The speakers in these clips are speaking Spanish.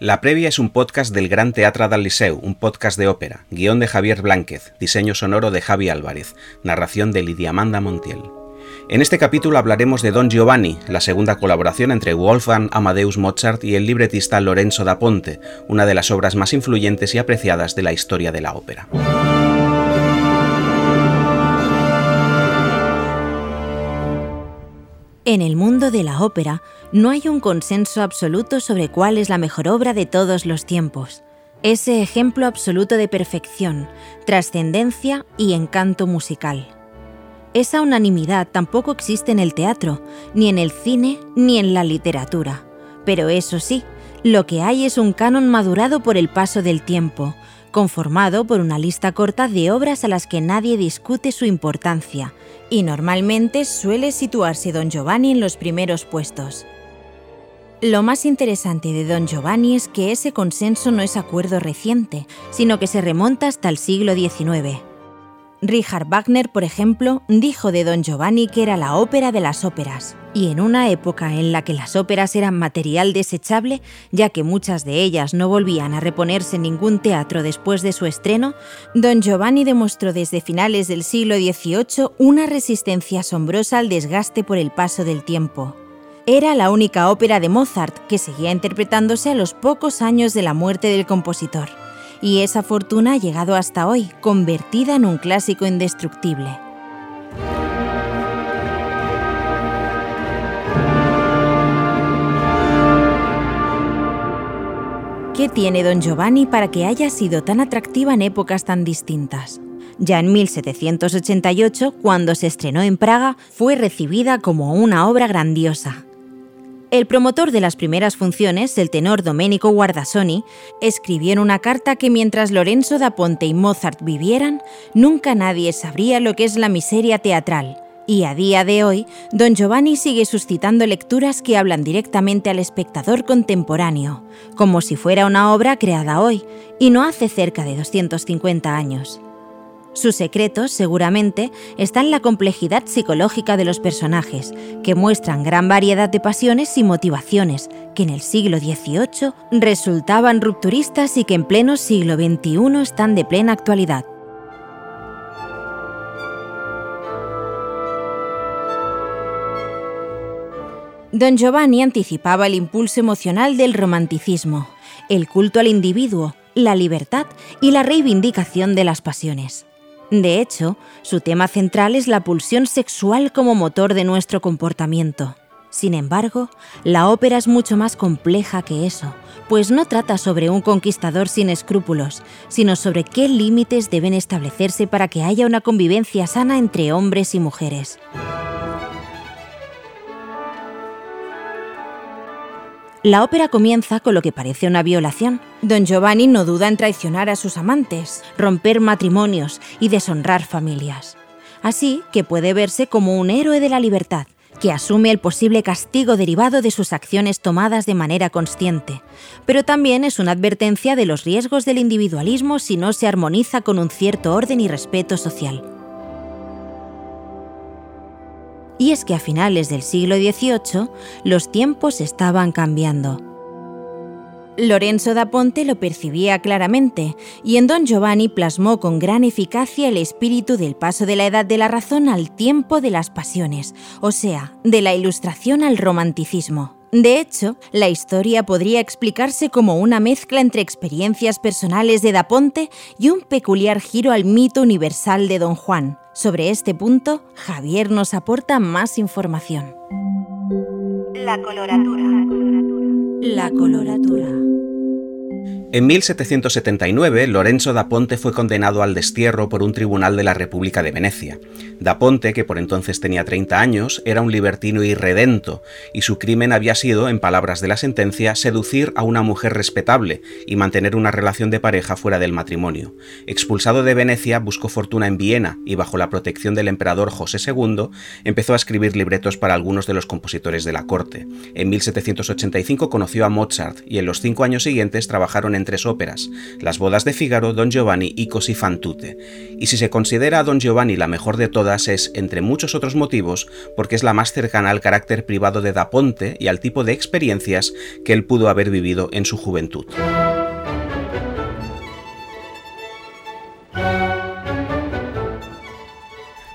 La previa es un podcast del Gran Teatre del Liceu, un podcast de ópera, guion de Javier Blánquez, diseño sonoro de Javi Álvarez, narración de Lidia Amanda Montiel. En este capítulo hablaremos de Don Giovanni, la segunda colaboración entre Wolfgang Amadeus Mozart y el libretista Lorenzo da Ponte, una de las obras más influyentes y apreciadas de la historia de la ópera. En el mundo de la ópera no hay un consenso absoluto sobre cuál es la mejor obra de todos los tiempos. Ese ejemplo absoluto de perfección, trascendencia y encanto musical. Esa unanimidad tampoco existe en el teatro, ni en el cine, ni en la literatura. Pero eso sí, lo que hay es un canon madurado por el paso del tiempo, conformado por una lista corta de obras a las que nadie discute su importancia, y normalmente suele situarse Don Giovanni en los primeros puestos. Lo más interesante de Don Giovanni es que ese consenso no es acuerdo reciente, sino que se remonta hasta el siglo XIX. Richard Wagner, por ejemplo, dijo de Don Giovanni que era la ópera de las óperas, y en una época en la que las óperas eran material desechable, ya que muchas de ellas no volvían a reponerse en ningún teatro después de su estreno, Don Giovanni demostró desde finales del siglo XVIII una resistencia asombrosa al desgaste por el paso del tiempo. Era la única ópera de Mozart que seguía interpretándose a los pocos años de la muerte del compositor y esa fortuna ha llegado hasta hoy, convertida en un clásico indestructible. ¿Qué tiene Don Giovanni para que haya sido tan atractiva en épocas tan distintas? Ya en 1788, cuando se estrenó en Praga, fue recibida como una obra grandiosa. El promotor de las primeras funciones, el tenor Domenico Guardasoni, escribió en una carta que mientras Lorenzo da Ponte y Mozart vivieran, nunca nadie sabría lo que es la miseria teatral. Y a día de hoy, Don Giovanni sigue suscitando lecturas que hablan directamente al espectador contemporáneo, como si fuera una obra creada hoy, y no hace cerca de 250 años. Su secreto, seguramente, está en la complejidad psicológica de los personajes, que muestran gran variedad de pasiones y motivaciones, que en el siglo XVIII resultaban rupturistas y que en pleno siglo XXI están de plena actualidad. Don Giovanni anticipaba el impulso emocional del romanticismo, el culto al individuo, la libertad y la reivindicación de las pasiones. De hecho, su tema central es la pulsión sexual como motor de nuestro comportamiento. Sin embargo, la ópera es mucho más compleja que eso, pues no trata sobre un conquistador sin escrúpulos, sino sobre qué límites deben establecerse para que haya una convivencia sana entre hombres y mujeres. La ópera comienza con lo que parece una violación. Don Giovanni no duda en traicionar a sus amantes, romper matrimonios y deshonrar familias. Así que puede verse como un héroe de la libertad, que asume el posible castigo derivado de sus acciones tomadas de manera consciente, pero también es una advertencia de los riesgos del individualismo si no se armoniza con un cierto orden y respeto social. Y es que a finales del siglo XVIII los tiempos estaban cambiando. Lorenzo da Ponte lo percibía claramente y en Don Giovanni plasmó con gran eficacia el espíritu del paso de la edad de la razón al tiempo de las pasiones, o sea, de la ilustración al romanticismo. De hecho, la historia podría explicarse como una mezcla entre experiencias personales de Da Ponte y un peculiar giro al mito universal de Don Juan. Sobre este punto, Javier nos aporta más información. La coloratura. La coloratura. En 1779, Lorenzo da Ponte fue condenado al destierro por un tribunal de la República de Venecia. Da Ponte, que por entonces tenía 30 años, era un libertino irredento, y su crimen había sido, en palabras de la sentencia, seducir a una mujer respetable y mantener una relación de pareja fuera del matrimonio. Expulsado de Venecia, buscó fortuna en Viena y, bajo la protección del emperador José II, empezó a escribir libretos para algunos de los compositores de la corte. En 1785 conoció a Mozart y en los cinco años siguientes trabajaron en tres óperas, Las bodas de Fígaro, Don Giovanni y Così fan tutte. Y si se considera a Don Giovanni la mejor de todas es, entre muchos otros motivos, porque es la más cercana al carácter privado de Da Ponte y al tipo de experiencias que él pudo haber vivido en su juventud.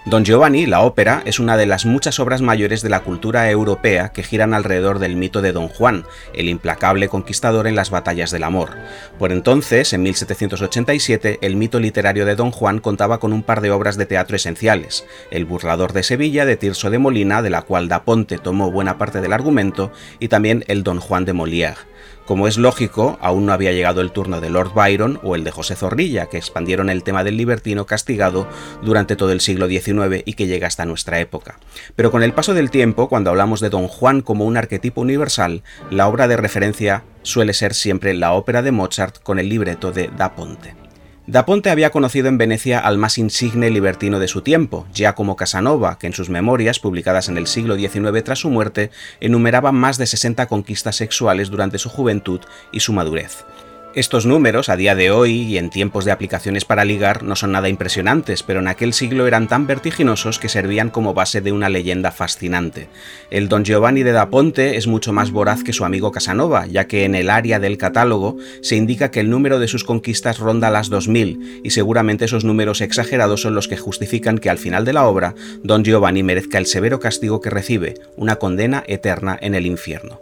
Don Giovanni, la ópera, es una de las muchas obras mayores de la cultura europea que giran alrededor del mito de Don Juan, el implacable conquistador en las batallas del amor. Por entonces, en 1787, el mito literario de Don Juan contaba con un par de obras de teatro esenciales, El burlador de Sevilla de Tirso de Molina, de la cual Da Ponte tomó buena parte del argumento, y también El Don Juan de Molière. Como es lógico, aún no había llegado el turno de Lord Byron o el de José Zorrilla, que expandieron el tema del libertino castigado durante todo el siglo XIX y que llega hasta nuestra época. Pero con el paso del tiempo, cuando hablamos de Don Juan como un arquetipo universal, la obra de referencia suele ser siempre la ópera de Mozart con el libreto de Da Ponte. Da Ponte había conocido en Venecia al más insigne libertino de su tiempo, Giacomo Casanova, que en sus memorias, publicadas en el siglo XIX tras su muerte, enumeraba más de 60 conquistas sexuales durante su juventud y su madurez. Estos números, a día de hoy y en tiempos de aplicaciones para ligar, no son nada impresionantes, pero en aquel siglo eran tan vertiginosos que servían como base de una leyenda fascinante. El Don Giovanni de da Ponte es mucho más voraz que su amigo Casanova, ya que en el área del catálogo se indica que el número de sus conquistas ronda las 2000, y seguramente esos números exagerados son los que justifican que al final de la obra Don Giovanni merezca el severo castigo que recibe, una condena eterna en el infierno.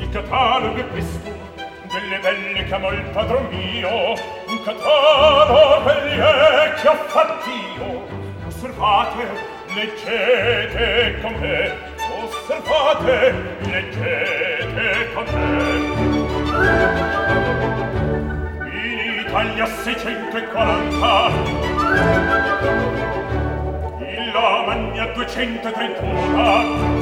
il catalogo è questo delle belle che amò il padron mio. Un catalogo oh, belli è che ho fatto io. Osservate leggete con me. Osservate leggete con me. In Italia 640 in Romagna 231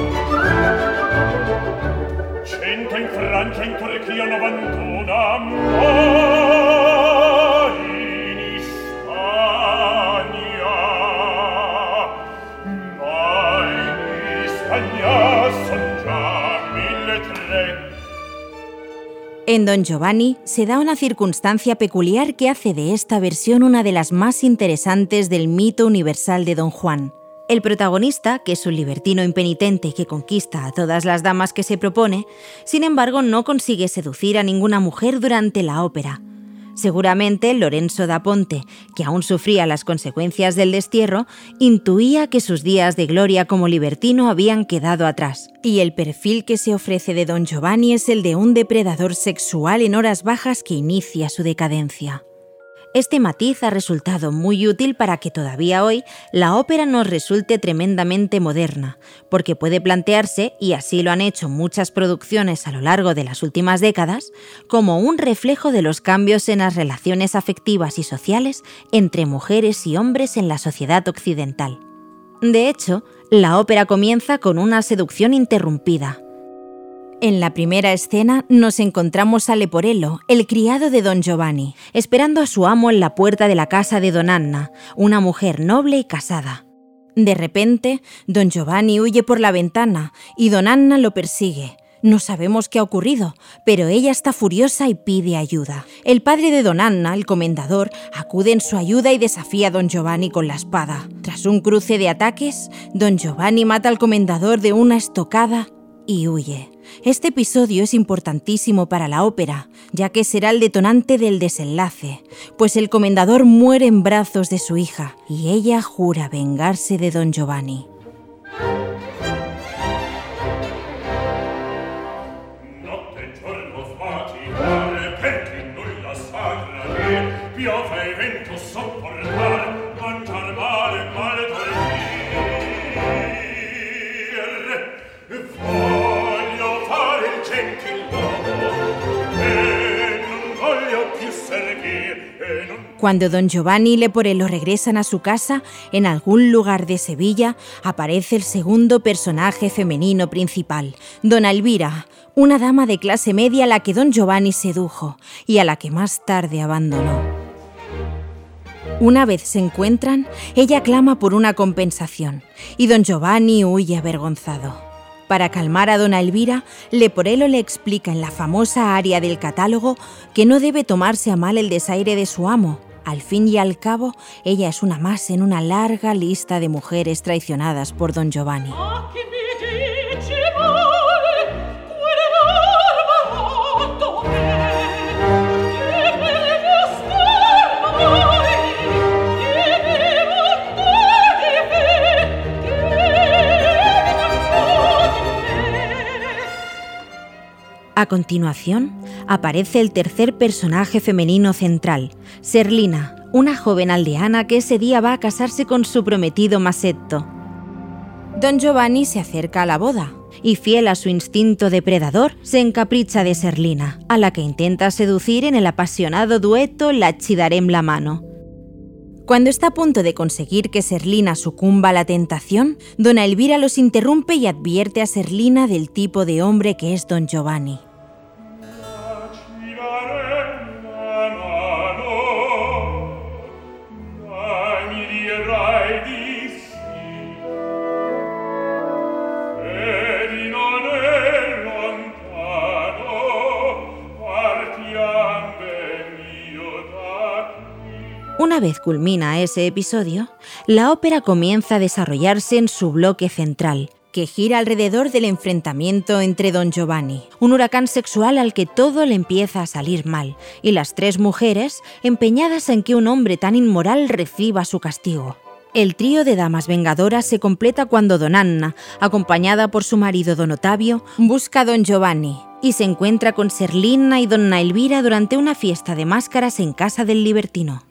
En Don Giovanni se da una circunstancia peculiar que hace de esta versión una de las más interesantes del mito universal de Don Juan. El protagonista, que es un libertino impenitente que conquista a todas las damas que se propone, sin embargo no consigue seducir a ninguna mujer durante la ópera. Seguramente Lorenzo da Ponte, que aún sufría las consecuencias del destierro, intuía que sus días de gloria como libertino habían quedado atrás, y el perfil que se ofrece de Don Giovanni es el de un depredador sexual en horas bajas que inicia su decadencia. Este matiz ha resultado muy útil para que todavía hoy la ópera nos resulte tremendamente moderna, porque puede plantearse, y así lo han hecho muchas producciones a lo largo de las últimas décadas, como un reflejo de los cambios en las relaciones afectivas y sociales entre mujeres y hombres en la sociedad occidental. De hecho, la ópera comienza con una seducción interrumpida, en la primera escena nos encontramos a Leporello, el criado de don Giovanni, esperando a su amo en la puerta de la casa de don Anna, una mujer noble y casada. De repente, don Giovanni huye por la ventana y don Anna lo persigue. No sabemos qué ha ocurrido, pero ella está furiosa y pide ayuda. El padre de don Anna, el comendador, acude en su ayuda y desafía a don Giovanni con la espada. Tras un cruce de ataques, don Giovanni mata al comendador de una estocada y huye. Este episodio es importantísimo para la ópera, ya que será el detonante del desenlace, pues el comendador muere en brazos de su hija y ella jura vengarse de don Giovanni. Cuando don Giovanni y Leporello regresan a su casa, en algún lugar de Sevilla, aparece el segundo personaje femenino principal, dona Elvira, una dama de clase media a la que don Giovanni sedujo y a la que más tarde abandonó. Una vez se encuentran, ella clama por una compensación y don Giovanni huye avergonzado. Para calmar a dona Elvira, Leporello le explica en la famosa área del catálogo que no debe tomarse a mal el desaire de su amo. Al fin y al cabo, ella es una más en una larga lista de mujeres traicionadas por don Giovanni. A continuación, aparece el tercer personaje femenino central, Serlina, una joven aldeana que ese día va a casarse con su prometido Masetto. Don Giovanni se acerca a la boda y, fiel a su instinto depredador, se encapricha de Serlina, a la que intenta seducir en el apasionado dueto La Chidarem la mano. Cuando está a punto de conseguir que Serlina sucumba a la tentación, Dona Elvira los interrumpe y advierte a Serlina del tipo de hombre que es Don Giovanni. Una vez culmina ese episodio, la ópera comienza a desarrollarse en su bloque central, que gira alrededor del enfrentamiento entre Don Giovanni, un huracán sexual al que todo le empieza a salir mal, y las tres mujeres empeñadas en que un hombre tan inmoral reciba su castigo. El trío de damas vengadoras se completa cuando Don Anna, acompañada por su marido Don Otavio, busca a Don Giovanni y se encuentra con Serlina y Donna Elvira durante una fiesta de máscaras en casa del libertino.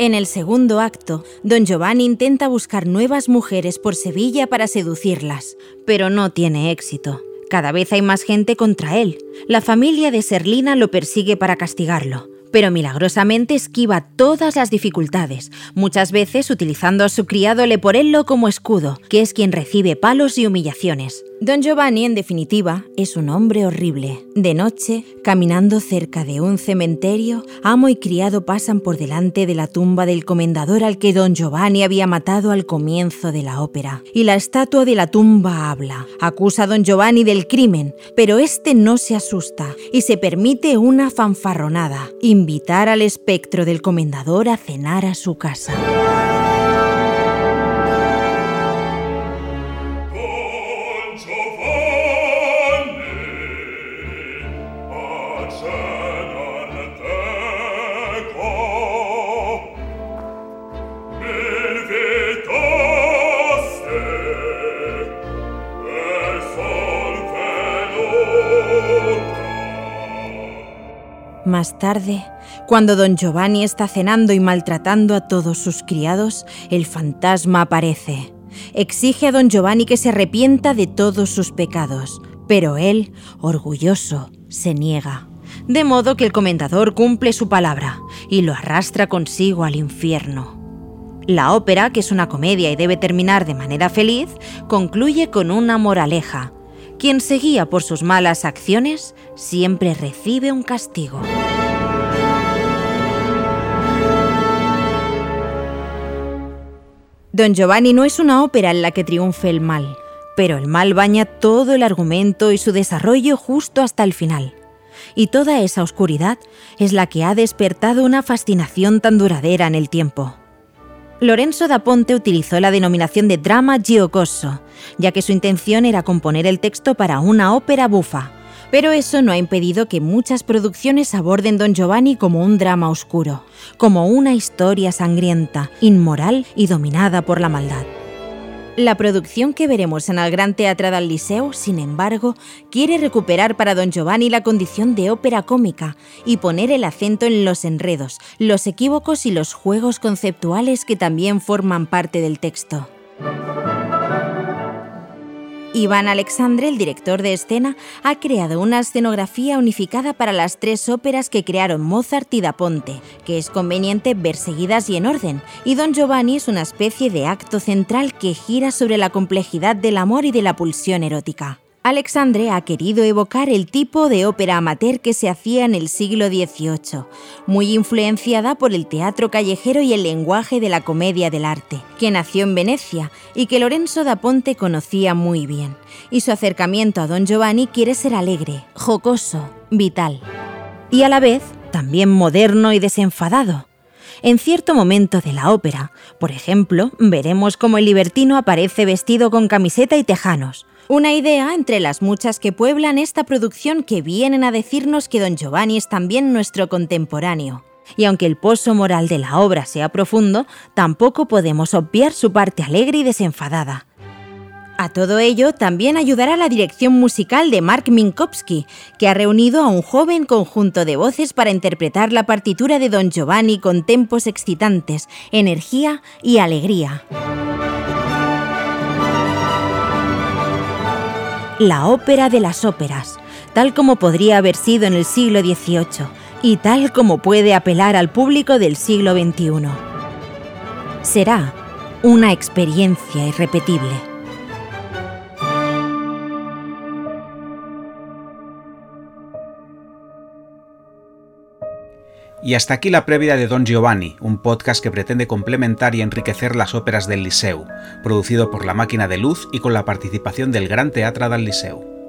En el segundo acto, don Giovanni intenta buscar nuevas mujeres por Sevilla para seducirlas, pero no tiene éxito. Cada vez hay más gente contra él. La familia de Serlina lo persigue para castigarlo pero milagrosamente esquiva todas las dificultades, muchas veces utilizando a su criado Leporello como escudo, que es quien recibe palos y humillaciones. Don Giovanni, en definitiva, es un hombre horrible. De noche, caminando cerca de un cementerio, amo y criado pasan por delante de la tumba del comendador al que don Giovanni había matado al comienzo de la ópera. Y la estatua de la tumba habla. Acusa a don Giovanni del crimen, pero este no se asusta y se permite una fanfarronada, invitar al espectro del comendador a cenar a su casa. Más tarde, cuando don Giovanni está cenando y maltratando a todos sus criados, el fantasma aparece. Exige a don Giovanni que se arrepienta de todos sus pecados, pero él, orgulloso, se niega. De modo que el comendador cumple su palabra y lo arrastra consigo al infierno. La ópera, que es una comedia y debe terminar de manera feliz, concluye con una moraleja. Quien se guía por sus malas acciones siempre recibe un castigo. Don Giovanni no es una ópera en la que triunfe el mal, pero el mal baña todo el argumento y su desarrollo justo hasta el final. Y toda esa oscuridad es la que ha despertado una fascinación tan duradera en el tiempo. Lorenzo da Ponte utilizó la denominación de drama giocoso, ya que su intención era componer el texto para una ópera bufa, pero eso no ha impedido que muchas producciones aborden Don Giovanni como un drama oscuro, como una historia sangrienta, inmoral y dominada por la maldad. La producción que veremos en el Gran Teatro del Liceo, sin embargo, quiere recuperar para Don Giovanni la condición de ópera cómica y poner el acento en los enredos, los equívocos y los juegos conceptuales que también forman parte del texto. Iván Alexandre, el director de escena, ha creado una escenografía unificada para las tres óperas que crearon Mozart y Da Ponte, que es conveniente ver seguidas y en orden, y Don Giovanni es una especie de acto central que gira sobre la complejidad del amor y de la pulsión erótica. Alexandre ha querido evocar el tipo de ópera amateur que se hacía en el siglo XVIII, muy influenciada por el teatro callejero y el lenguaje de la comedia del arte, que nació en Venecia y que Lorenzo da Ponte conocía muy bien. Y su acercamiento a Don Giovanni quiere ser alegre, jocoso, vital. Y a la vez, también moderno y desenfadado. En cierto momento de la ópera, por ejemplo, veremos cómo el libertino aparece vestido con camiseta y tejanos, una idea entre las muchas que pueblan esta producción que vienen a decirnos que Don Giovanni es también nuestro contemporáneo. Y aunque el pozo moral de la obra sea profundo, tampoco podemos obviar su parte alegre y desenfadada. A todo ello también ayudará la dirección musical de Mark Minkowski, que ha reunido a un joven conjunto de voces para interpretar la partitura de Don Giovanni con tempos excitantes, energía y alegría. La ópera de las óperas, tal como podría haber sido en el siglo XVIII y tal como puede apelar al público del siglo XXI. Será una experiencia irrepetible. Y hasta aquí la previa de Don Giovanni, un podcast que pretende complementar y enriquecer las óperas del Liceu, producido por La Máquina de Luz y con la participación del Gran Teatro del Liceu.